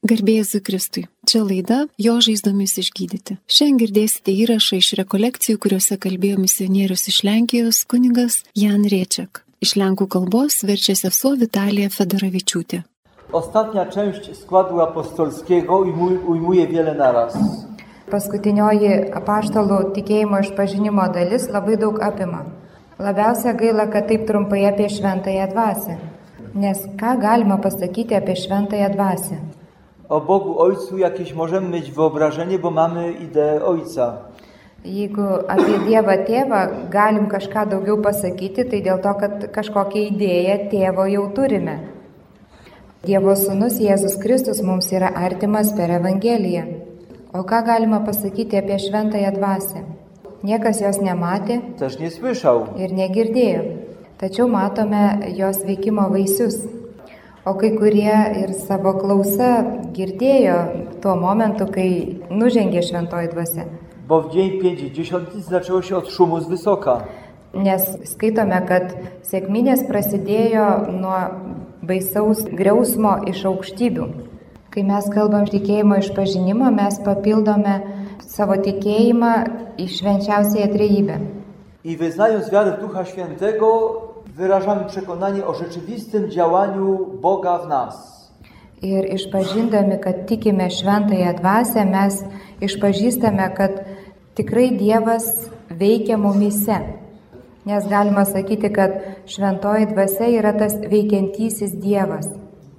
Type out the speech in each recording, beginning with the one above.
Garbėjai Kristui. Čia laida Jo žaizdomis išgydyti. Šiandien girdėsite įrašą iš rekolekcijų, kuriuose kalbėjo misionierius iš Lenkijos kuningas Jan Riečiak. Iš lenkų kalbos verčia sesuo Vitalija Federavičiūtė. Ostatnia część składu apostolskiego ujmuje wiele naraz. Paskutinioji apaštalų tikėjimo išpažinimo dalis labai daug apima. Labiausia gaila, kad taip trumpai apie šventąją dvasę. Nes ką galima pasakyti apie šventąją dvasę? O Bogu Ojcu jakieś możemy mieć wyobrażenie, bo mamy ideę Ojca. Jeigu apie Dievą tėvą galim kažką daugiau pasakyti, tai dėl to, kad kažkokią idėją tėvo jau turime. Dievo sūnus Jėzus Kristus mums yra artimas per Evangeliją. O ką galima pasakyti apie šventąją dvasę? Niekas jos nematė ir negirdėjo. Tačiau matome jos veikimo vaisius. O kai kurie ir savo klausa girdėjo tuo momentu, kai nužengė šventoji dvasia. Bo w dzień pięćdziesiątnicy zaczęło się od szumu z wysoka. Nes skaitome, kad sėkminės prasidėjo nuo baisaus griausmo iš aukštybių. Kai mes kalbam tikėjimo išpažinimą, mes papildome savo tikėjimą į švenčiausiąją trejybę. I wyznając wiarę Ducha Świętego, wyrażamy przekonanie o rzeczywistym działaniu Boga w nas. Ir išpažindami, kad tikime šventąją dvasę, mes išpažįstame, kad tikrai Dievas veikia mumise. Nes galima sakyti, kad šventoji dvasia yra tas veikiantysis Dievas.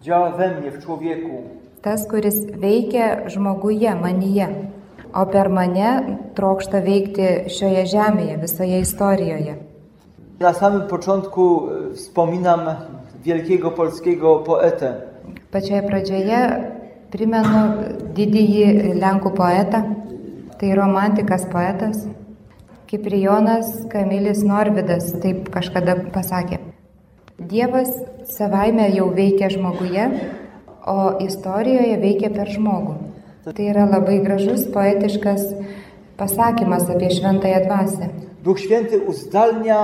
Działa we mnie, w człowieku. Tas, kuris veikia žmoguje, manyje. O per mane trokšta veikti šioje žemėje, visoje istorijoje. Na samym początku e, wspominam wielkiego polskiego poetę. Pačioje pradžioje primenu didįjį Lenkų poetą, tai romantikas poetas, Kiprijonas Kamilis Norvidas taip kažkada pasakė. Dievas savaime jau veikia žmoguje, o istorijoje veikia per žmogų. Tai yra labai gražus poetiškas pasakymas apie šventąją dvasę. Duch Święty uzdalnia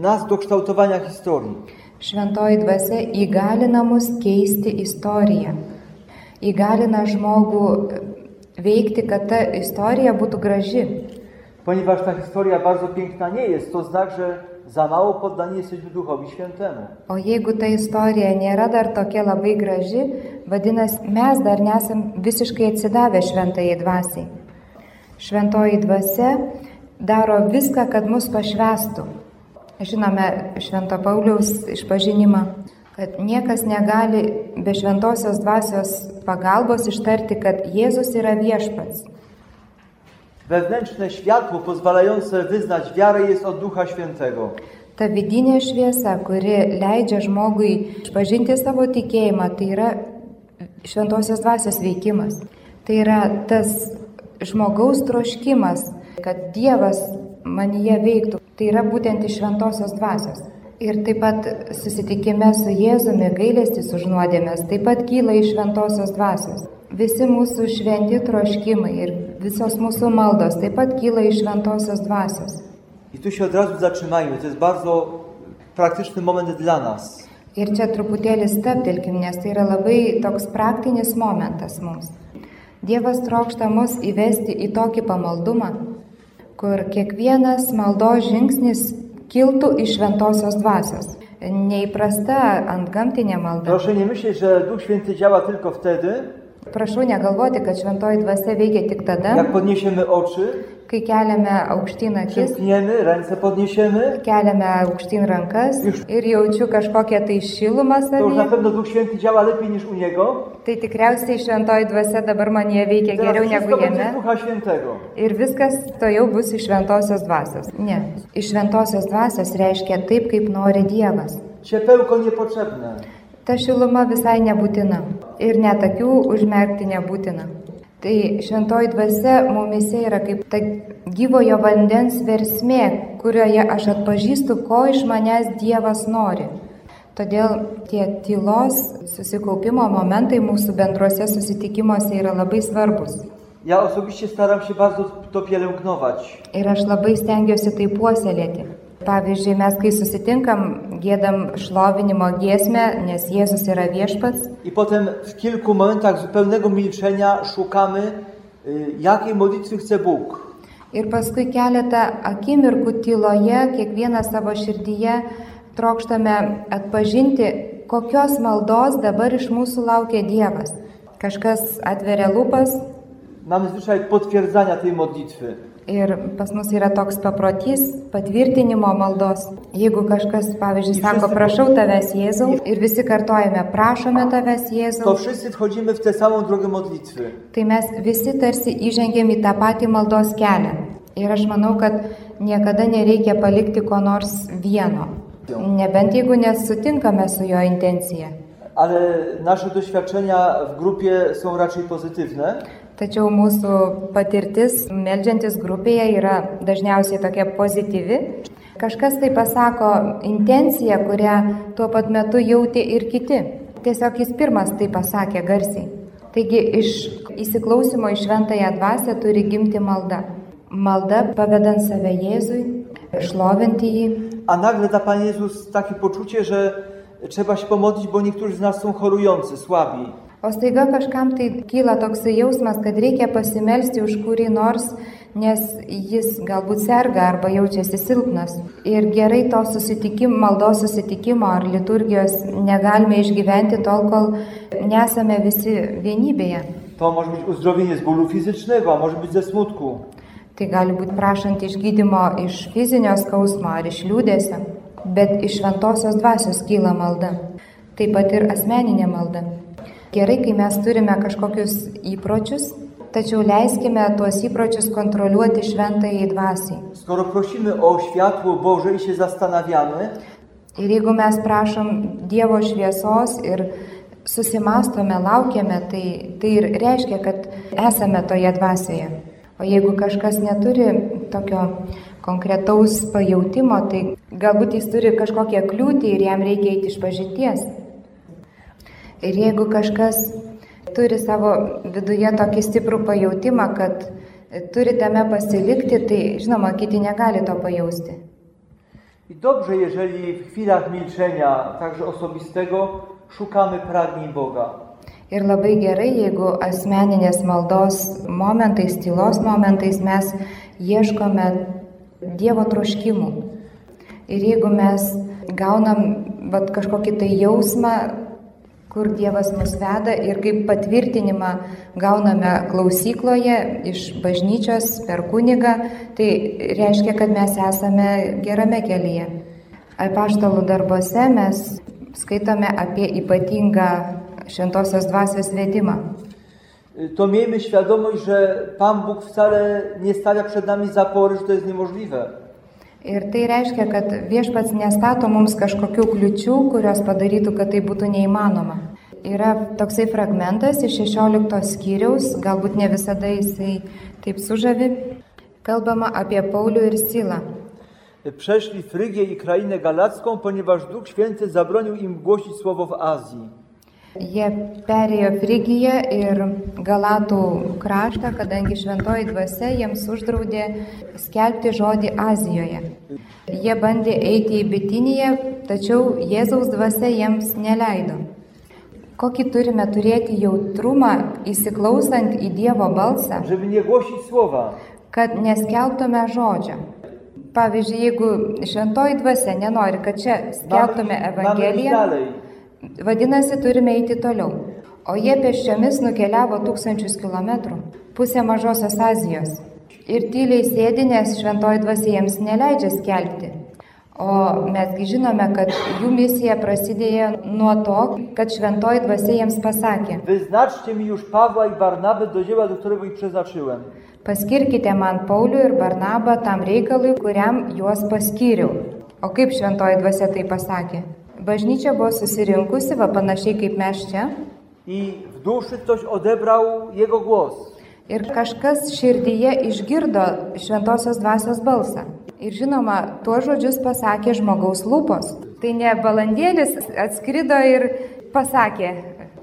nas do kształtowania historii. Šventoji dvasia įgalina mus keisti istoriją. Įgalina žmogų veikti, kad ta istorija būtų graži. Ponieważ ta historia bardzo piękna nie jest, to znak, że za mało poddani jesteśmy Duchowi Świętemu. O jeigu ta istorija nėra dar tokia labai graži, vadinasi, mes dar nesam visiškai atsidavę šventajai dvasiai. Šventoji dvasia daro viską, kad mus pašvestų. Žinome Švento Pauliaus išpažinimą, kad niekas negali be šventosios dvasios pagalbos ištarti, kad Jėzus yra viešpats. Wewnętrzne światło pozwalające wyznać wiarę jest od Ducha Świętego. Ta vidinė šviesa, kuri leidžia žmogui išpažinti savo tikėjimą, tai yra šventosios dvasios veikimas. Tai yra tas žmogaus troškimas, kad Dievas manyje veiktų. Tai yra būtent iš šventosios dvasios. Ir taip pat susitikime su Jėzumi gailestis už nuodėmės taip pat kyla iš šventosios dvasios. Visi mūsų šventi troškimai ir visos mūsų maldos taip pat kyla iš šventosios dvasios. I tu się od razu zatrzymajmy, to jest bardzo praktyczny moment dla nas. Ir čia truputėlį steptelkim, nes tai yra labai toks praktinis momentas mums. Dievas trokšta mus įvesti į tokį pamaldumą, kur kiekvienas maldos žingsnis kiltų iš šventosios dvasios. Neįprasta ant gamtinė malda. Proszę nie myśleć, że Duch Święty działa tylko wtedy, Prašau negalvoti, kad šventoji dvasia veikia tik tada, jak podniesiemy oczy, kai keliame aukštyn akis, przymkniemy, ręce podniesiemy, keliame aukštyn rankas ir jaučiu kažkokią tai šilumą to już na savyje. pewno Duch Święty działa lepiej niż u Niego. Tai tikriausiai šventoji dvasia dabar manie veikia Teraz geriau negu wszystko będzie z jame. Ducha Świętego. Ir viskas to jau bus iš šventosios dvasios. Ne. Iš šventosios dvasios reiškia taip, kaip nori Dievas. Ciepełko niepotrzebne. Ta šiluma visai nebūtina. Ir net akių užmerkti nebūtina. Tai šventoji dvasia mumise yra kaip ta gyvojo vandens versmė, kurioje aš atpažįstu, ko iš manęs Dievas nori. Todėl tie tylos susikaupimo momentai mūsų bendruose susitikimuose yra labai svarbus. Ja osobiście staram się bardzo to pielęgnować. Ir aš labai stengiuosi tai puoselėti. Pavyzdžiui, mes kai susitinkam, gėdam šlovinimo giesmę, nes Jėzus yra viešpats. I potem w kilku momentach zupełnego milczenia szukamy, jakiej modlitwy chce Bóg. Ir paskui keletą akimirkų tyloje, kiekvieną savo širdyje trokštame atpažinti, kokios maldos dabar iš mūsų laukia Dievas. Kažkas atveria lūpas Mamy zwyczaj potwierdzania tej modlitwy. Ir pas mus yra toks paprotys patvirtinimo maldos. Jeigu kažkas, pavyzdžiui, sako, prašau tavęs Jėzau ir visi kartojame, prašome tavęs To Jėzau, wszyscy wchodzimy w tę samą drogę modlitwy. tai mes visi tarsi įžengėm į tą patį maldos kelią. Ir aš manau, kad niekada nereikia palikti ko nors vieno. Nebent jeigu nesutinkame su jo intencija. Ale nasze doświadczenia w grupie są raczej pozytywne. Tačiau mūsų patirtis meldžiantis grupėje yra dažniausiai tokia pozityvi. Kažkas tai pasako intenciją, kurią tuo pat metu jautė ir kiti. Tiesiog jis pirmas tai pasakė garsiai. Taigi iš įsiklausimo į šventąją dvasę turi gimti malda. Malda pavedant save Jėzui, šlovinti jį. A nagle da Pan Jezus takie poczucie, że trzeba się pomodlić, bo niektórzy z nas są chorujący, słabi. O staiga kažkam tai kyla toksai jausmas, kad reikia pasimelsti už kurį nors, nes jis galbūt serga arba jaučiasi silpnas. Ir gerai to susitikimo, maldos susitikimo ar liturgijos negalime išgyventi tol, kol nesame visi vienybėje. To może być uzdrowienie z bólu fizycznego, a może być ze smutku. Tai gali būti prašant išgydymo iš fizinio skausmo ar iš liūdėsio, bet iš šventosios dvasios kyla malda. Taip pat ir asmeninė malda. Gerai, kai mes turime kažkokius įpročius, tačiau leiskime tuos įpročius kontroliuoti šventai dvasiai. Skoro prosimy o światło Boże i się zastanawiamy, Ir jeigu mes prašom Dievo šviesos ir susimastome, laukiame, tai, tai ir reiškia, kad esame toje dvasioje. O jeigu kažkas neturi tokio konkretaus pajautimo, tai galbūt jis turi kažkokią kliūtį ir jam reikia eiti iš pažinties. Ir jeigu kažkas turi savo viduje tokį stiprų pajautimą, kad turi tame pasilikti, tai žinoma, kiti negali to pajausti. I dobrze, jeżeli w chwilach milczenia, także osobistego, szukamy pragnień Boga. Ir labai gerai, jeigu asmeninės maldos momentais, tylos momentais mes ieškome Dievo troškimų. Ir jeigu mes gaunam vat, kažkokį tai jausmą, kur Dievas mus veda ir kaip patvirtinimą gauname klausykloje iš bažnyčios per kunigą, tai reiškia, kad mes esame gerame kelyje. Apaštalų darbuose mes skaitome apie ypatingą šventosios dvasios vedimą. To miejmy świadomość, że Pan Bóg wcale nie stawia przed nami zapory, że to jest niemożliwe. Ir tai reiškia, kad viešpats nestato mums kažkokių kliučių, kurios padarytų, kad tai būtų neįmanoma. Yra toksai fragmentas iš 16 skyriaus, galbūt ne visada jisai taip sužavi. Kalbama apie Paulių ir Silą. Przeszli Frygię i krainę galacką, ponieważ Duch Święty zabronił im głosić słowo w Azji. Jie perėjo Frigiją ir Galatų kraštą, kadangi šventoji dvasia jiems uždraudė skelbti žodį Azijoje. Jie bandė eiti į Bitiniją, tačiau Jėzaus dvasia jiems neleido. Kokį turime turėti jautrumą įsiklausant į Dievo balsą, kad neskelbtume žodžio. Pavyzdžiui, jeigu šventoji dvasia nenori, kad čia skelbtume Evangeliją. Vadinasi, turime eiti toliau. O jie pėsčiomis nukeliavo tūkstančius kilometrų, pusę Mažosios Azijos. Ir tyliai sėdi, nes šventoji dvasia jiems neleidžia skelbti. O mesgi žinome, kad jų misija prasidėjo nuo to, kad šventoji dvasia jiems pasakė, Wyznaczcie mi już Pawła i Barnabę do dzieła, do którego ich przeznaczyłem. paskirkite man Paulių ir Barnabą tam reikalui, kuriam juos paskyriau. O kaip šventoji dvasia tai pasakė? Bažnyčia buvo susirinkusi, va panašiai kaip mes čia, I w duszy ktoś odebrał jego głos. Ir kažkas širdyje išgirdo šventosios dvasios balsą. Ir žinoma, tuos žodžius pasakė žmogaus lūpos. Tai ne balandėlis atskrido ir pasakė,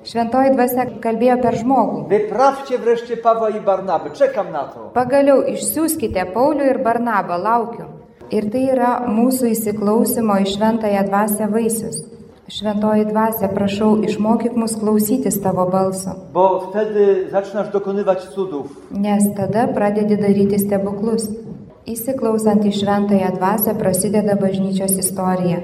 šventoji dvasia kalbėjo per žmogų. Wyprawcie wreszcie Pawła i Barnabę. Czekam na to. Pagaliau išsiųskite Paulių ir Barnabą, laukiu. Ir tai yra mūsų įsiklausimo į šventąją dvasę vaisius. Šventoji dvasia, prašau, išmokyk mus klausytis tavo balso, bo wtedy zaczynasz dokonywać cudów. nes tada pradedi daryti stebuklus. Įsiklausant į šventąją dvasę prasideda bažnyčios istorija.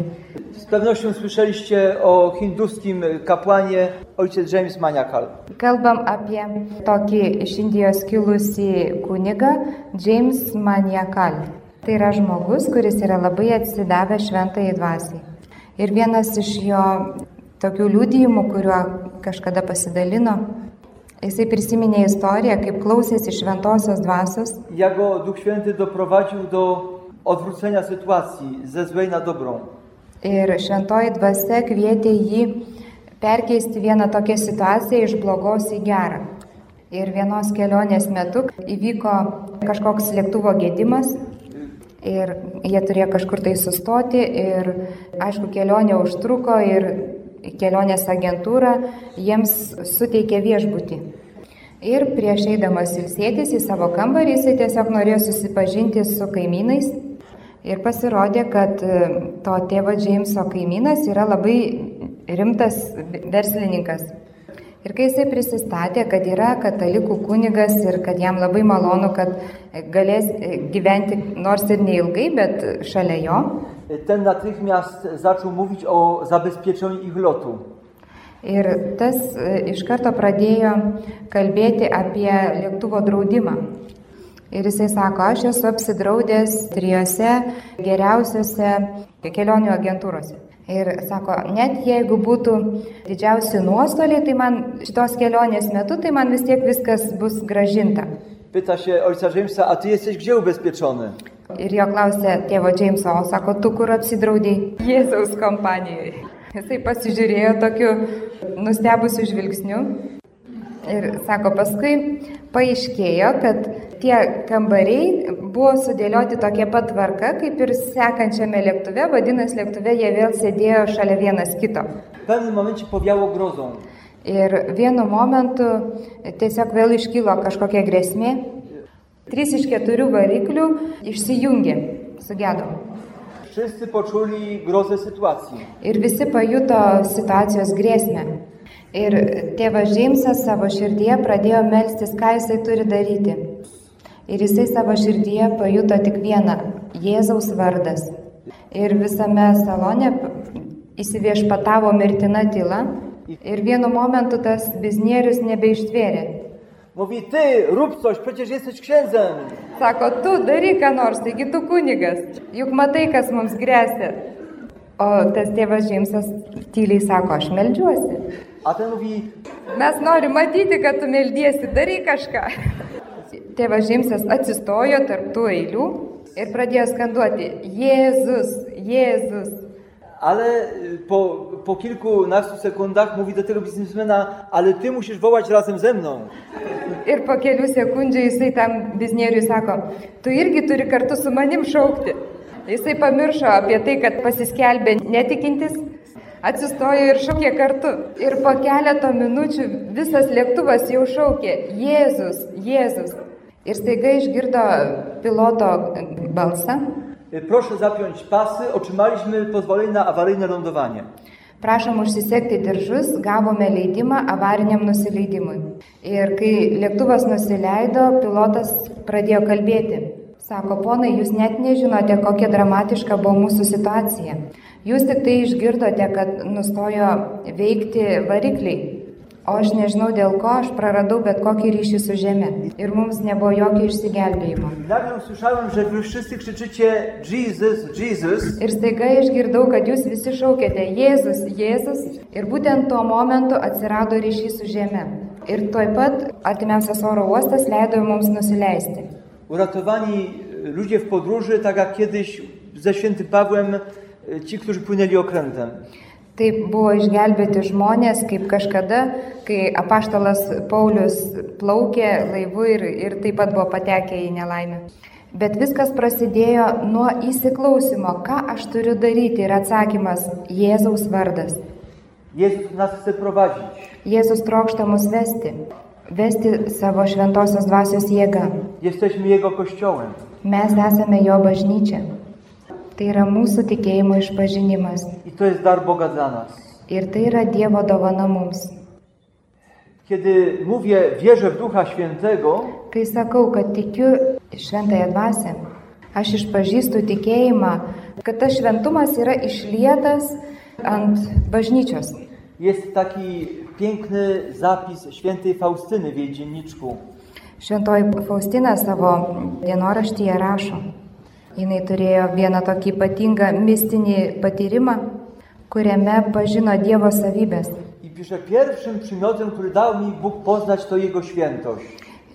Z pewnością słyszeliście o hinduskim kapłanie ojciec James Maniakal. Kalbam apie tokį iš Indijos kilusį kunigą James Maniakal. Tai yra žmogus, kuris yra labai atsidavęs šventai dvasiai. Ir vienas iš jo tokių liūdėjimų, kuriuo kažkada pasidalino, jisai prisiminė istoriją, kaip klausėsi šventosios dvasios Jak go Duch Święty doprowadził do odwrócenia sytuacji ze złej na dobrą. ir šventoji dvasia kvietė jį perkeisti vieną tokią situaciją iš blogos į gerą. Ir vienos kelionės metu įvyko kažkoks lėktuvo gėdimas ir jie turėjo kažkur tai sustoti ir aišku kelionė užtruko ir kelionės agentūra jiems suteikė viešbutį. Ir prieš eidamas ilsėtis į savo kambarį jisai tiesiog norėjo susipažinti su kaimynais ir pasirodė, kad e, to tėvo Džeimso kaimynas yra labai rimtas verslininkas. Ir kai jisai prisistatė, kad yra katalikų kunigas ir kad jam labai malonu, kad galės gyventi nors ir neilgai, bet šalia jo, Ten natychmiast zaczął mówić o zabezpieczeniu ich lotu. Ir tas e, iš karto pradėjo kalbėti apie lėktuvo draudimą. Ir jisai sako, aš esu apsidraudęs trijose geriausiose kelionių agentūrose. Ir sako, net jeigu būtų didžiausi nuostoliai, tai man šitos kelionės metu, tai man vis tiek viskas bus gražinta. Pyta się ojca Jamesa, a ty jesteś gdzie ubezpieczony? Ir jo klausė tėvo Džeimso, o sako, tu kur apsidraudai? Jėzaus kompanijoje. Jisai pasižiūrėjo tokiu nustebusiu žvilgsniu ir sako, paskui paaiškėjo, kad tie kambariai buvo sudėlioti tokia pat tvarka, kaip ir sekančiame lėktuve, vadinasi, lėktuve jie vėl sėdėjo šalia vienas kito. W pewnym momencie powiało grozą. Ir vienu momentu tiesiog vėl iškilo kažkokia grėsmė. Trys iš keturių variklių išsijungė, sugedo. Wszyscy poczuli grozę sytuacji. Ir visi pajuto situacijos grėsmę. Ir tėvas Džeimsas savo širdyje pradėjo melstis, ką jisai turi daryti. Ir jisai savo širdyje pajuto tik vieną - Jėzaus vardas. Ir visame salone įsiviešpatavo mirtina tyla. Ir vienu momentu tas biznierius nebeištvėrė. Mówi, ty, rób coś, przecież jesteś księdzem. Sako, tu daryk ką nors, taigi tu kunigas. Juk matai, kas mums grėsia. O tas tėvas Džeimsas tyliai sako, aš melžiuosi. A ten mówi, Mes norim matyti, kad tu meldiesi, daryk kažką. Tėvas Žemsas atsistojo tarp tų eilių ir pradėjo skanduoti Jėzus, Jėzus. ale y, po, po kilkunastu sekundach mówi do tego biznesmena, ale ty musisz wołać razem ze mną. Ir po kelių sekundžių jisai tam biznieriui sako, tu irgi turi kartu su manim šaukti. Jisai pamiršo apie tai, kad pasiskelbė netikintis, atsistojo ir šaukė kartu. Ir po keleto minučių visas lėktuvas jau šaukė Jėzus, Jėzus. Ir staiga išgirdo piloto balsą. Proszę zapiąć pasy, otrzymaliśmy pozwolenie na awaryjne lądowanie. Prašom užsisekti diržus, gavome leidimą avariniam nusileidimui. Ir kai lėktuvas nusileido, pilotas pradėjo kalbėti. Sako, ponai, jūs net nežinote, kokia dramatiška buvo mūsų situacija. Jūs tik tai išgirdote, kad nustojo veikti varikliai. O aš nežinau dėl ko, aš praradau bet kokį ryšį su žeme. Ir mums nebuvo jokio išsigelbėjimo. Jesus, Jesus. Ir staiga išgirdau, kad jūs visi šaukėte Jėzus, Jėzus. Ir būtent tuo momentu atsirado ryšys su žeme. Ir tuoj pat artimiausias oro uostas leido mums nusileisti. Uratowani y, ludzie w podróży, tak jak kiedyś ze świętym Pawłem, y, ci, którzy płynęli okrętem. Taip buvo išgelbėti žmonės, kaip kažkada, kai apaštalas Paulius plaukė laivu ir, ir taip pat buvo patekę į nelaimę. Bet viskas prasidėjo nuo įsiklausimo, ką aš turiu daryti ir atsakymas - Jėzaus vardas. Jezus nas chce prowadzić. Jėzus trokšta mus vesti, vesti savo šventosios dvasios jėgą. Jesteśmy Jego kościołem. Mes esame jo bažnyčia. Tai yra mūsų tikėjimo išpažinimas. I to jest dar Boga dla nas. Ir tai yra Dievo dovana mums. Kiedy mówię wierzę w Ducha Świętego, Kai sakau, kad tikiu šventąją dvasę, aš išpažįstu tikėjimą, kad tas šventumas yra išlietas ant bažnyčios. jest taki piękny zapis świętej Faustyny w jej dzienniczku. Šventoji Faustina savo dienoraštyje rašo. Jis turėjo vieną tokį ypatingą mistinį patyrimą, kuriame pažino Dievo savybės. I pisze, pierwszym przymiotem, który dał mi Bóg poznać, to Jego świętość.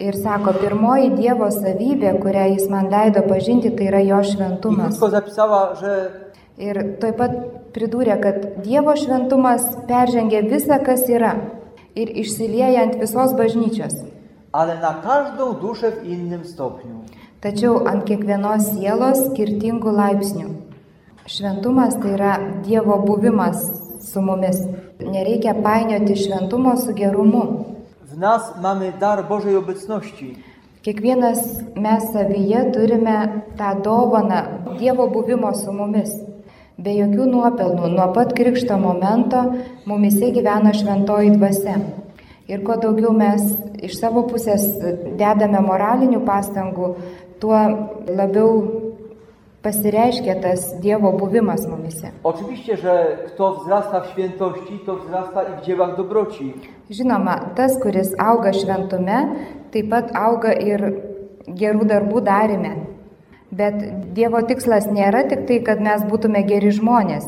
Ir sako, pirmoji Dievo savybė, kurią jis man leido pažinti, tai yra jo šventumas. zapisała, że Ir taip pat pridūrė, kad Dievo šventumas peržengia visą, kas yra ir išsilieja ant visos bažnyčios. ale na każdą duszę w innym stopniu. Tačiau ant kiekvienos sielos skirtingų laipsnių. Šventumas tai yra Dievo buvimas su mumis. Nereikia painioti šventumo su gerumu. W nas mamy dar Bożej obecności. Kiekvienas mes savyje turime tą dovaną Dievo buvimo su mumis. Be jokių nuopelnų, nuo pat krikšto momento mumise gyvena šventoji dvasia. Ir kuo daugiau mes iš savo pusės dedame moralinių pastangų, tuo labiau pasireiškia tas Dievo buvimas mumise. Oczywiście, że kto wzrasta w świętości, to wzrasta i w dziełach dobroci. Žinoma, tas, kuris auga šventume, taip pat auga ir gerų darbų darime. Bet Dievo tikslas nėra tik tai, kad mes būtume geri žmonės.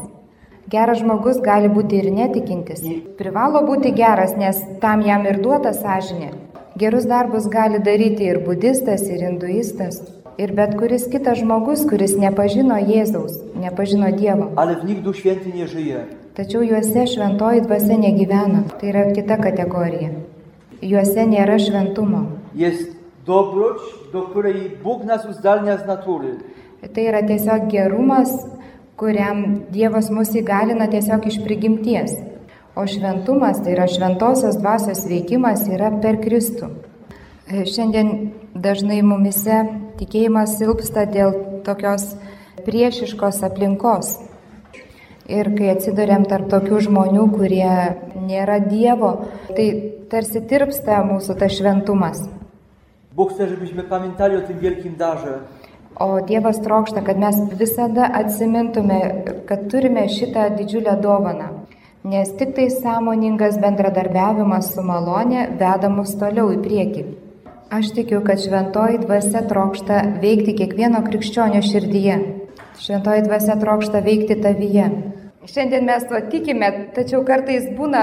Geras žmogus gali būti ir netikintis. Privalo būti geras, nes tam jam ir duota sąžinė. Gerus darbus gali daryti ir budistas, ir hinduistas. Ir bet kuris kitas žmogus, kuris nepažino Jėzaus, nepažino Dievo. Tačiau juose šventoji dvasia negyvena. Tai yra kita kategorija. Juose nėra šventumo. Jest dobroć, do której Bóg nas uzdalnia z natury. Tai yra tiesiog gerumas, kuriam Dievas mus įgalina tiesiog iš prigimties. O šventumas, tai yra šventosios dvasios veikimas, yra per Kristų. E, Šiandien dažnai mumise tikėjimas silpsta dėl tokios priešiškos aplinkos. Ir kai atsidurėm tarp tokių žmonių, kurie nėra Dievo, tai tarsi tirpsta mūsų tas šventumas. O Dievas trokšta, kad mes visada atsimintume, kad turime šitą didžiulę dovaną. Nes tik tai sąmoningas bendradarbiavimas su malonė veda mus toliau į priekį. Aš tikiu, kad šventoji dvasia trokšta veikti kiekvieno krikščionio širdyje. Šventoji dvasia trokšta veikti tavyje. Šiandien mes tuo tikime, tačiau kartais būna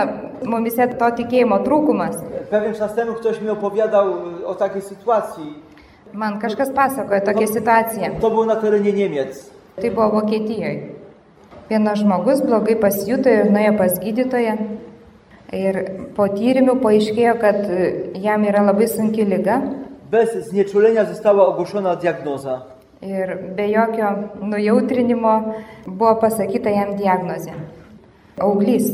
mumise to tikėjimo trūkumas. Pewien czas temu ktoś mi opowiadał o takiej sytuacji. Man kažkas pasakoja tokią situaciją. To było na terenie Niemiec. Tai buvo Vokietijoje. Vienas žmogus blogai pasijuto ir nuėjo pas gydytoją. Ir po tyrimų paaiškėjo, kad e, jam yra labai sunki lyga. Bez znieczulenia została ogłoszona diagnoza. Ir be jokio nujautrinimo buvo pasakyta jam diagnozė. Auglys.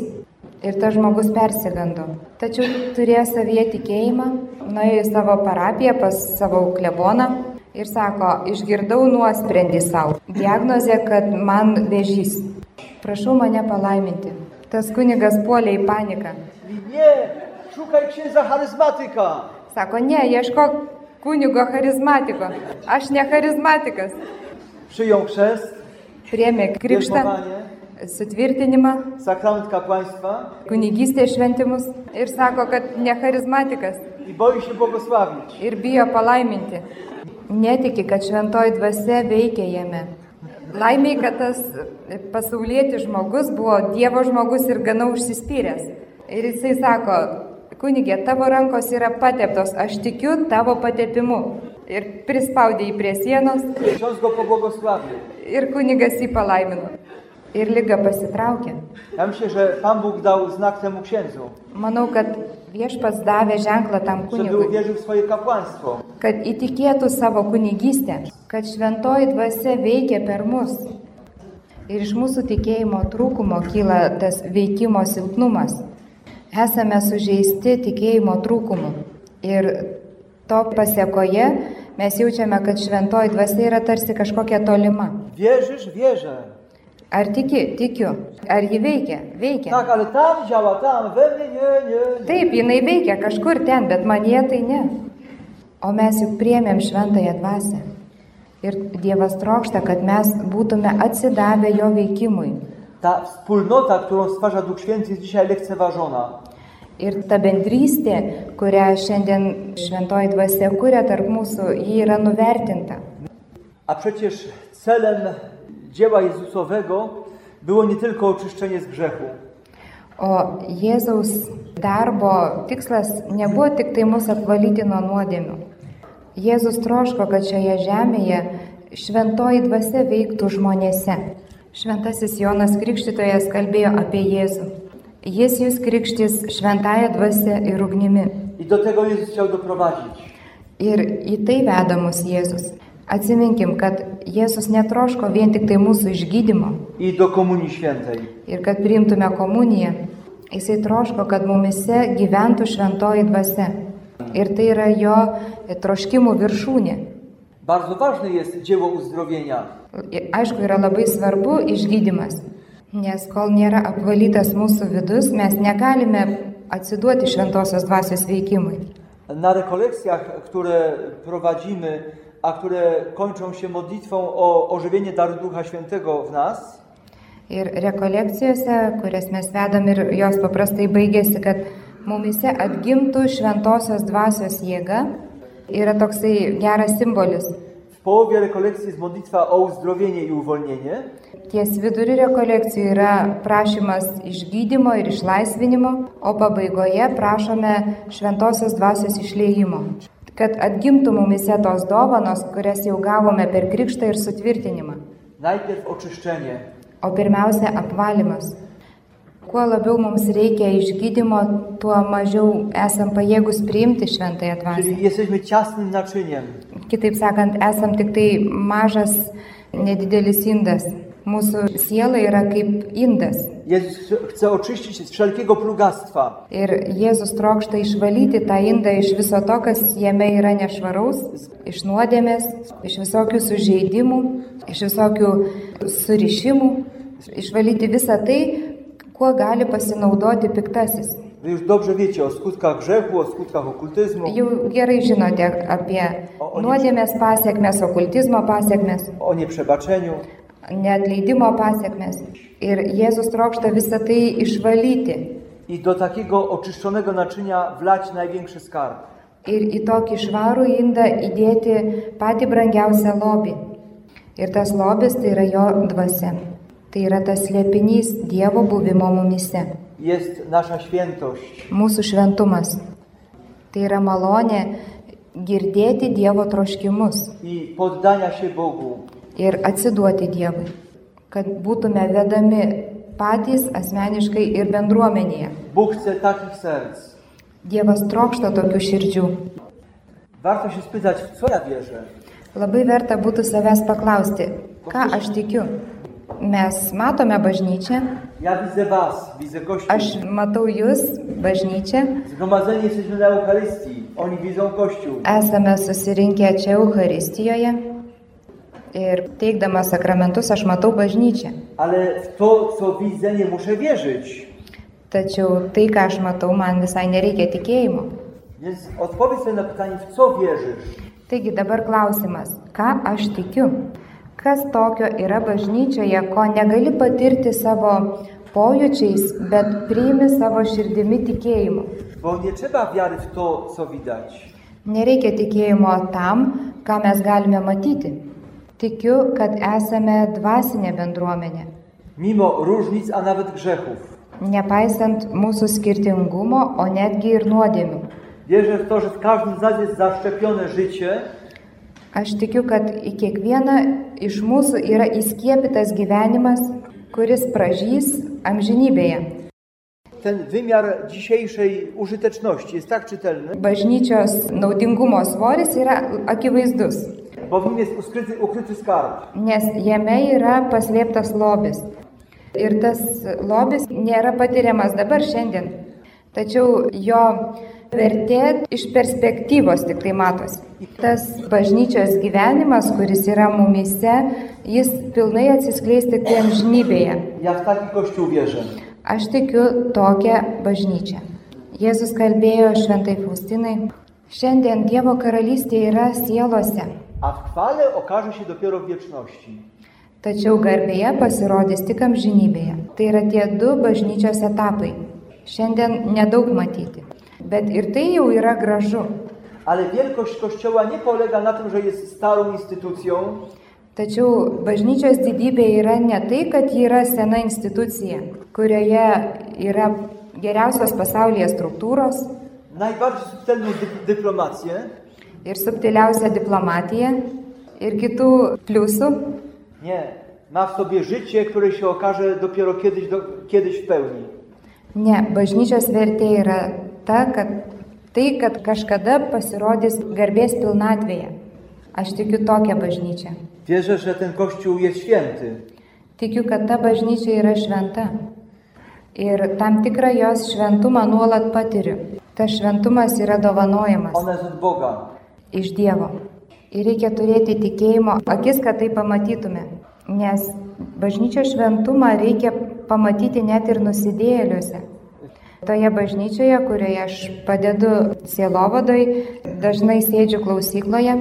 Ir tas žmogus persigando. Tačiau turėjo savyje tikėjimą, nuėjo į savo parapiją pas savo kleboną ir sako, išgirdau nuosprendį savo. Diagnozė, kad man vėžys. Prašau mane palaiminti. Tas kunigas puolė į paniką. Nie, szukaj księdza charyzmatyka. Sako, ne, ieškok kunigo charizmatiko. Aš ne charizmatikas. Przyjął chrzest, Priemė krikštą, sutvirtinimą, sakrament kapłaństwa kunigystės šventimus ir sako, kad ne charizmatikas i boi się błogosławić. ir bijo palaiminti. Netiki, kad šventoji dvasia veikia jame. Laimiai, kad tas pasaulietis žmogus buvo Dievo žmogus ir gana užsispyręs. Ir jisai sako, kunigė, tavo rankos yra pateptos, aš tikiu tavo patepimu. Ir prispaudė jį prie sienos ir kunigas jį palaimino. Ir lyga pasitraukė. Ja myślę, że Pan Bóg dał znak temu księdzu, Manau, kad viešpats davė ženklą tam żeby kunigui, uwierzył w swoje kapłaństwo. kad įtikėtų savo kunigystę, kad šventoji dvasia veikia per mus. Ir iš mūsų tikėjimo trūkumo kyla tas veikimo silpnumas. Esame sužeisti tikėjimo trūkumu. Ir to pasiekoje Mes jaučiame, kad šventoji dvasia yra tarsi kažkokia tolima. Wierzysz? Wierzę. Ar tiki? Tikiu. Ar ji veikia? Veikia. Taip, jinai veikia kažkur ten, bet manie tai ne. O mes juk priemėm šventąją dvasę. Ir Dievas trokšta, kad mes būtume atsidavę jo veikimui. Ta wspólnota, którą stwarza Duch Święty jest dzisiaj lekceważona. Ir ta bendrystė, kurią šiandien šventoji dvasia kuria tarp mūsų, ji yra nuvertinta. A przecież celem dzieła Jezusowego było nie tylko oczyszczenie z grzechu, O Jėzaus darbo tikslas nebuvo tik tai mus atvalyti nuo nuodėmių. Jėzus troško, kad šioje žemėje šventoji dvasia veiktų žmonėse. Šventasis Jonas Krikštytojas kalbėjo apie Jėzų. Jis jūs krikštys šventąją dvasę ir ugnimi. i do tego Jezus chciał doprowadzić. Ir į tai veda mus Jėzus. Atsiminkim, kad Jėzus netroško vien tik tai mūsų išgydymo I do Komunii Świętej. ir kad priimtume komuniją. Jisai troško, kad mumise gyventų šventoji dvasia. Ir tai yra jo troškimų viršūnė. Bardzo ważne jest dzieło uzdrowienia. Aišku, yra labai svarbu išgydymas. Nes kol nėra apvalytas mūsų vidus, mes negalime atsiduoti šventosios dvasios veikimui. Na rekolekcjach, które prowadzimy, a które kończą się modlitwą o ożywienie daru Ducha Świętego w nas, Ir rekolekcijose, kurias mes vedam ir jos paprastai baigėsi, kad mumise atgimtų šventosios dvasios jėga, yra toksai geras simbolis. Połowie rekolekcji jest modlitwa o uzdrowienie i uwolnienie, Ties viduriu rekolekcijų yra prašymas išgydymo ir išlaisvinimo, o pabaigoje prašome šventosios dvasios išleimo. Kad atgimtų mumise tos dovanos, kurias jau gavome per krikštą ir sutvirtinimą. najpierw oczyszczenie, O pirmiausia, apvalymas. Kuo labiau mums reikia išgydymo, tuo mažiau esam pajėgus priimti šventąją dvasią. czyli jesteśmy ciasnym naczyniem. Kitaip sakant, esam tik tai mažas, nedidelis indas. Mūsų siela yra kaip indas. Jezus chce- oczyścić z wszelkiego plugastwa, Ir Jėzus trokšta išvalyti tą indą iš viso to, kas jame yra nešvaraus, iš nuodėmės, iš visokių sužeidimų, iš visokių surišimų, išvalyti visą tai, kuo gali pasinaudoti piktasis. Wy już dobrze wiecie o skutkach grzechu, o skutkach okultyzmu, Jau gerai žinote apie nuodėmės pasiekmes, okultizmo pasiekmes, o nieprzebaczeniu. neatleidimo pasiekmes. Ir Jėzus trokšta visą tai išvalyti I do takiego oczyszczonego naczynia wlać największy skarb. ir į tokį švarų indą įdėti patį brangiausią lobį. Ir tas lobis tai yra jo dvasia. Tai yra tas slėpinys Dievo buvimo mumise. Jest nasza świętość. Mūsų šventumas. Tai yra malonė girdėti Dievo troškimus ir atsiduoti Dievui. Kad būtume vedami patys asmeniškai ir bendruomenėje. Dievas trokšta tokių širdžių. Warto się spytać, w co ja wierzę. Labai verta būtų savęs paklausti, ką aš tikiu. Mes matome bažnyčią, Ja widzę Was, widzę Kościół. aš matau jūs, bažnyčią, Zgromadzeni jesteśmy na Eucharystii. Oni widzą Kościół. esame susirinkę čia Euharistijoje ir teikdama sakramentus aš matau bažnyčią. Ale w to, co widzę, nie muszę wierzyć. Tačiau tai, ką aš matau, man visai nereikia tikėjimo. Więc odpowiedz sobie na pytanie, w co wierzysz. Taigi dabar klausimas, ką aš tikiu? Kas tokio yra bažnyčioje, ko negali patirti savo pojūčiais, bet priimi savo širdimi tikėjimu? Bo nie trzeba wiary w to, co widać. Nereikia tikėjimo tam, ką mes galime matyti. Tikiu, kad esame dvasinė bendruomenė. Mimo różnic, a nawet grzechów. Nepaisant mūsų skirtingumo, o netgi ir nuodėmių. Wierzę w to, że w każdym z nas jest zaszczepione życie Aš tikiu, kad į kiekvieną iš mūsų yra įskiepytas gyvenimas, kuris pražys amžinybėje. Ten wymiar dzisiejszej użyteczności jest tak czytelny, Bažnyčios naudingumo svoris yra akivaizdus, bo w nim jest ukryty, ukryty skarb. nes jame yra paslėptas lobis. Ir tas lobis nėra patiriamas dabar šiandien. Tačiau jo vertė iš perspektyvos tik tai matosi. Tas bažnyčios gyvenimas, kuris yra mumise, jis pilnai atsiskleis tik tai amžinybėje. Aš tikiu tokią bažnyčią. Jėzus kalbėjo šventai Faustinai, šiandien Dievo karalystė yra sielose, A w chwale okaże się dopiero w wieczności. tačiau garbėje pasirodys tik amžinybėje. Tai yra tie du bažnyčios etapai. Šiandien nedaug matyti. Bet ir tai jau yra gražu. Ale wielkość Kościoła nie polega na tym, że jest starą instytucją, Tačiau bažnyčios didybė yra ne tai, kad ji yra sena institucija, kurioje yra geriausios pasaulyje struktūros najbardziej subtelną dy- dyplomację, ir subtiliausia diplomatija ir kitų pliusų. Nie. Ma w sobie życie, które się okaże dopiero kiedyś, do, kiedyś w pełni. Ne, bažnyčios vertė yra ta, kad tai, kad kažkada pasirodys garbės pilnatvėje. Aš tikiu tokią bažnyčią. Wierzę, że ten Kościół jest święty. Tikiu, kad ta bažnyčia yra šventa. Ir tam tikrą jos šventumą nuolat patiriu. Tas šventumas yra dovanojamas Ona jest od Boga. iš Dievo. Ir reikia turėti tikėjimo akis, kad tai pamatytume. Nes bažnyčios šventumą reikia pamatyti net ir nusidėjėliuose. Toje bažnyčioje, kurioje aš padedu sielovadoj, dažnai sėdžiu klausykloje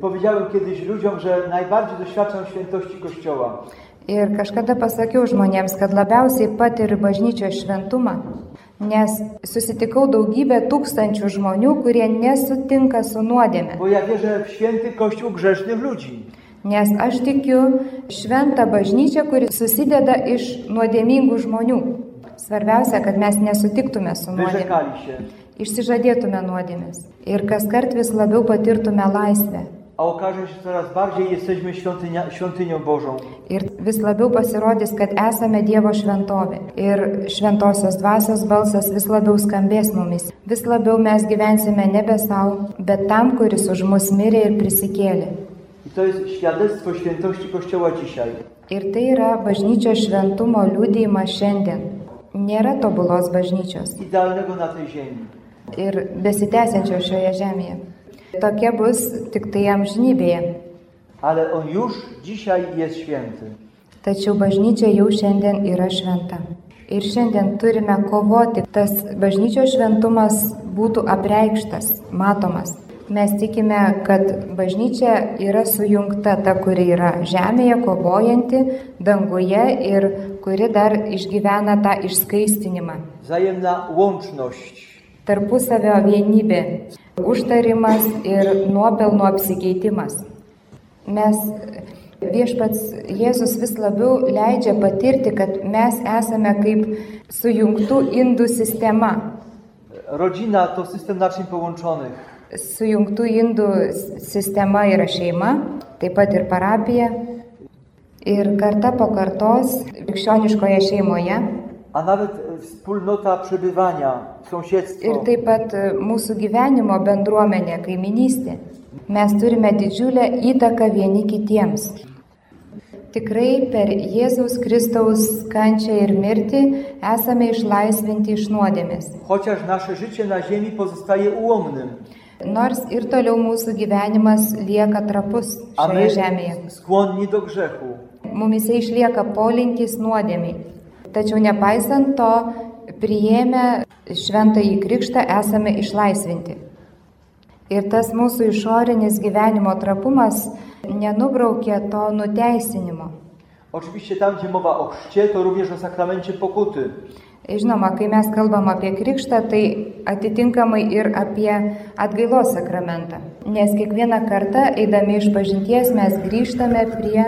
Powiedziałem kiedyś ludziom, że najbardziej doświadczam świętości Kościoła. ir kažkada pasakiau žmonėms, kad labiausiai patiriu bažnyčios šventumą, nes susitikau daugybę tūkstančių žmonių, kurie nesutinka su nuodėme. Bo ja wierzę w święty Kościół grzesznych ludzi. Nes aš tikiu šventą bažnyčią, kuri susideda iš nuodėmingų žmonių. Svarbiausia, kad mes nesutiktume su się. išsižadėtume nuodėmės ir kas kart vis labiau patirtume laisvę. A okaże się, coraz bardziej jesteśmy świątynia, świątynią Bożą. Ir vis labiau pasirodys, kad esame Dievo šventovė. Ir šventosios dvasios balsas vis labiau skambės mumis. Vis labiau mes gyvensime nebe savo, bet tam, kuris už mus mirė ir prisikėlė. I to jest świadectwo świętości Kościoła dzisiaj. Ir tai yra bažnyčios šventumo liūdėjimas šiandien. Nėra tobulos bažnyčios Idealnego na tej ziemi. ir besitęsiančios šioje žemėje. Tokia bus tik tai amžinybėje. Ale on już dzisiaj jest święty. Tačiau bažnyčia jau šiandien yra šventa. Ir šiandien turime kovoti, tas bažnyčios šventumas būtų apreikštas, matomas. Mes tikime, kad bažnyčia yra sujungta ta, kuri yra žemėje, kovojanti, danguje ir kuri dar išgyvena tą išskaistinimą. Wzajemna łączność. Tarpusavio vienybė, užtarimas ir nuopelno apsikeitimas. Mes viešpats Jėzus vis labiau leidžia patirti, kad mes esame kaip sujungtų indų sistema. Rodzina to system naczyń połączonych. Sujungtų indų sistema yra šeima, taip pat ir parapija. Ir karta po kartos krikščioniškoje šeimoje. A nawet e, wspólnota przebywania, sąsiedztwo. Ir taip pat e, mūsų gyvenimo bendruomenė, kaiminystė. Mes turime didžiulę įtaką vieni kitiems. Tikrai per Jėzaus Kristaus kančią ir mirtį esame išlaisvinti iš nuodėmės. Nors ir toliau mūsų gyvenimas lieka trapus a šioje žemėje. skłonni do grzechu. Mumise išlieka polinkis nuodėmiai. Tačiau nepaisant to, priėmę šventąjį krikštą esame išlaisvinti. Ir tas mūsų išorinis gyvenimo trapumas nenubraukė to nuteisinimo. Oczywiście tam, gdzie mowa o chrzcie, to również o sakramencie pokuty. Žinoma, kai mes kalbam apie krikštą, tai atitinkamai ir apie atgailos sakramentą. Nes kiekvieną kartą, eidami iš pažinties, mes grįžtame prie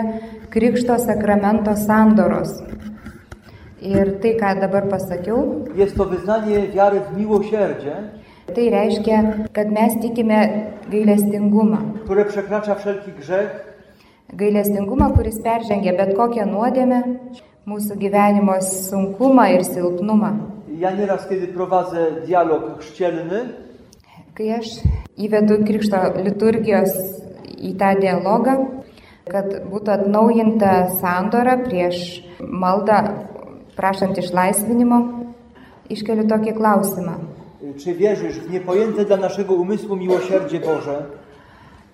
krikšto sakramento sandoros. Ir tai, ką dabar pasakiau, Jest to wyznanie wiary w miłosierdzie, tai reiškia, kad mes tikime gailestingumą. które przekracza wszelki grzech, Gailestingumą, kuris peržengia bet kokią nuodėmę, mūsų gyvenimo sunkumą ir silpnumą. Ja nieraz, kiedy prowadzę dialog chrzcielny, Kai aš įvedu krikšto liturgijos į tą dialogą, kad būtų atnaujinta sandora prieš maldą prašant išlaisvinimo, iškeliu tokį klausimą. czy wierzysz w niepojęte dla naszego umysłu miłosierdzie Boże,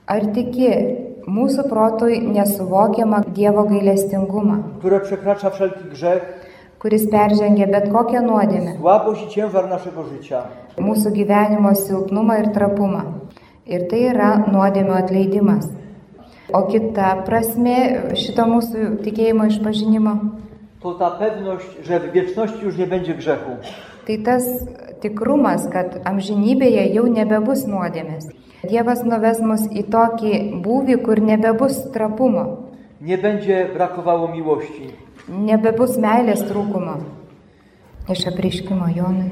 Ar tiki mūsų protui nesuvokiamą Dievo gailestingumą, które przekracza wszelki grzech, kuris peržengia bet kokią nuodėmę, słabość i ciężar naszego życia? mūsų gyvenimo silpnumą ir trapumą. Ir tai yra nuodėmio atleidimas. O kita prasme šito mūsų tikėjimo išpažinimo, To ta pewność, że w wieczności już nie będzie grzechu. tai tas tikrumas, kad amžinybėje jau nebebus nuodėmės. Dievas nuves mus į tokį būvį, kur nebebus trapumo, Nie będzie brakowało miłości. nebebus meilės trūkumo. Iš apriškimo Jonui.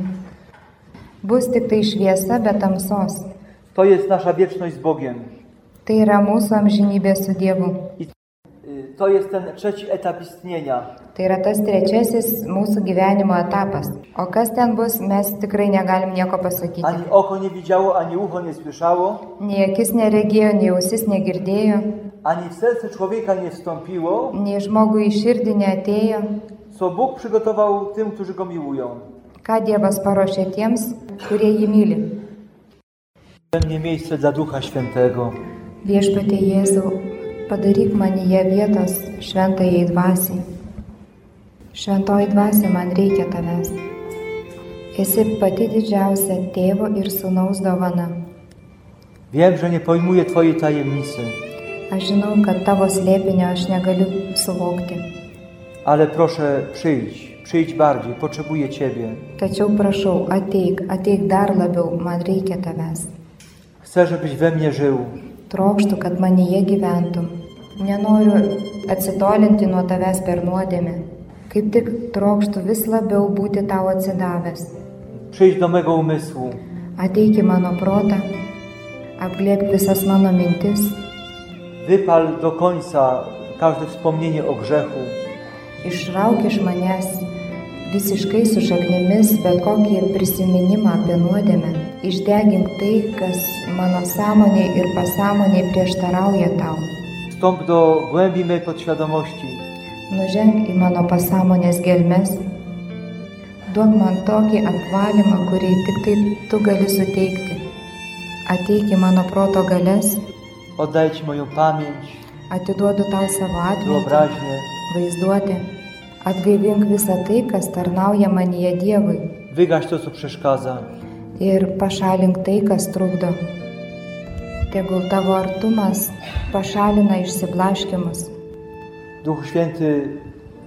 Bus tik tai šviesa be tamsos. To jest nasza wieczność z Bogiem. Tai yra mūsų amžinybė su Dievu. To jest ten trzeci etap istnienia. Tai yra tas trečiasis mūsų gyvenimo etapas. O kas ten bus, mes tikrai negalim nieko pasakyti. Ani oko nie widziało, ani ucho nie słyszało, Nei akis neregėjo, nei ausis negirdėjo, ani w serce człowieka nie wstąpiło, nei žmogui į širdį neatėjo, co Bóg przygotował tym, którzy Go miłują. ką Dievas paruošė tiems, kurie jį myli. Mnie miejsce dla Ducha Świętego. Viešpatie Jėzau, padaryk manyje vietos šventajai dvasiai. Šventoji dvasia man reikia tavęs. Esi pati didžiausia tėvo ir sunaus dovana. Wiem, że nie pojmuję Twojej tajemnicy, Aš žinau, kad tavo slėpinio aš negaliu suvokti. ale proszę przyjdź, przyjdź bardziej, potrzebuję Ciebie. Tačiau prašau, ateik, ateik dar labiau, man reikia tavęs. Chcę, żebyś we mnie żył. Trokštų, kad manyje gyventum. Nenoriu atsitolinti nuo tavęs per nuodėmę. Kaip tik trokštų vis labiau būti tau atsidavęs. Przyjdź do mego umysłu. Ateik į mano protą, apglėbk visas mano mintis, Wypal do końca każde wspomnienie o grzechu. išrauk iš manęs visiškai su šaknimis bet kokį prisiminimą apie nuodėmę. Išdegink tai, kas mano sąmoniai ir pasąmoniai prieštarauja tau. Wstąp do głębi mej podświadomości. Nuženk į mano pasąmonės gelmes. Duok man tokį apvalymą, kurį tik tai tu gali suteikti. Ateik į mano proto galės, Oddaję Ci moją pamięć, atiduodu tau savo atmintį, vaizduoti. Atgaivink visą tai, kas tarnauja manyje Dievui. Wygaś to, co przeszkadza. Ir pašalink tai, kas trukdo. Tegul tavo artumas pašalina išsiblaškimus. Duchu Święty,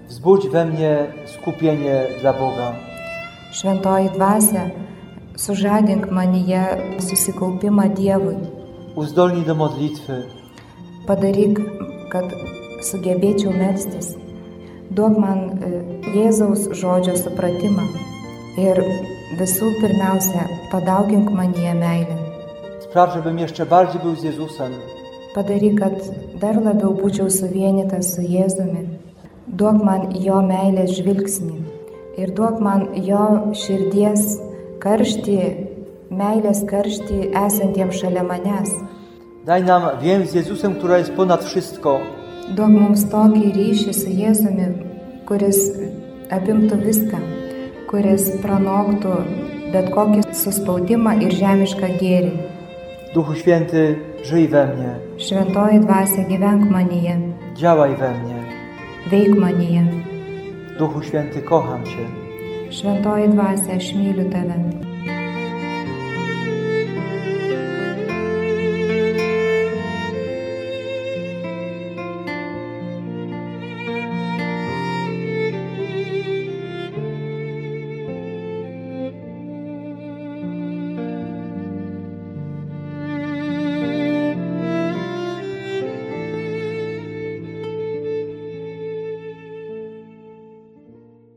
wzbudź we mnie skupienie dla Boga. Šventoji dvasia, sužadink manyje susikaupimą Dievui. Uzdolnij do modlitwy. Padaryk, kad sugebėčiau melstis. Duok man e, Jėzaus žodžio supratimą. Ir visų pirmiausia, padaugink manyje meilę. Spraw, żebym jeszcze bardziej był z Jezusem. Padaryk, kad dar labiau būčiau suvienytas su Jėzumi. Duok man jo meilės žvilgsnį. Ir duok man jo širdies karštį, meilės karštį esantiems šalia manęs. Daj nam więź z Jezusem, która jest ponad wszystko. Duok mums tokį ryšį su Jėzumi, kuris apimtų viską, kuris pranoktų bet kokį suspaudimą ir žemišką gėrį. Duchu Święty, żyj we mnie. Šventoji dvasia gyvenk manyje, Działaj we mnie. veik manyje. Duchu Święty, kocham Cię. Šventoji dvasia, aš myliu tave.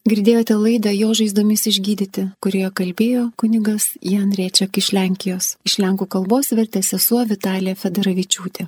Girdėjote laidą Jo žaizdomis išgydyti, kurioje kalbėjo kunigas Jan Riečiak iš Lenkijos. Iš lenkų kalbos vertė sesuo Vitalija Federavičiūtė.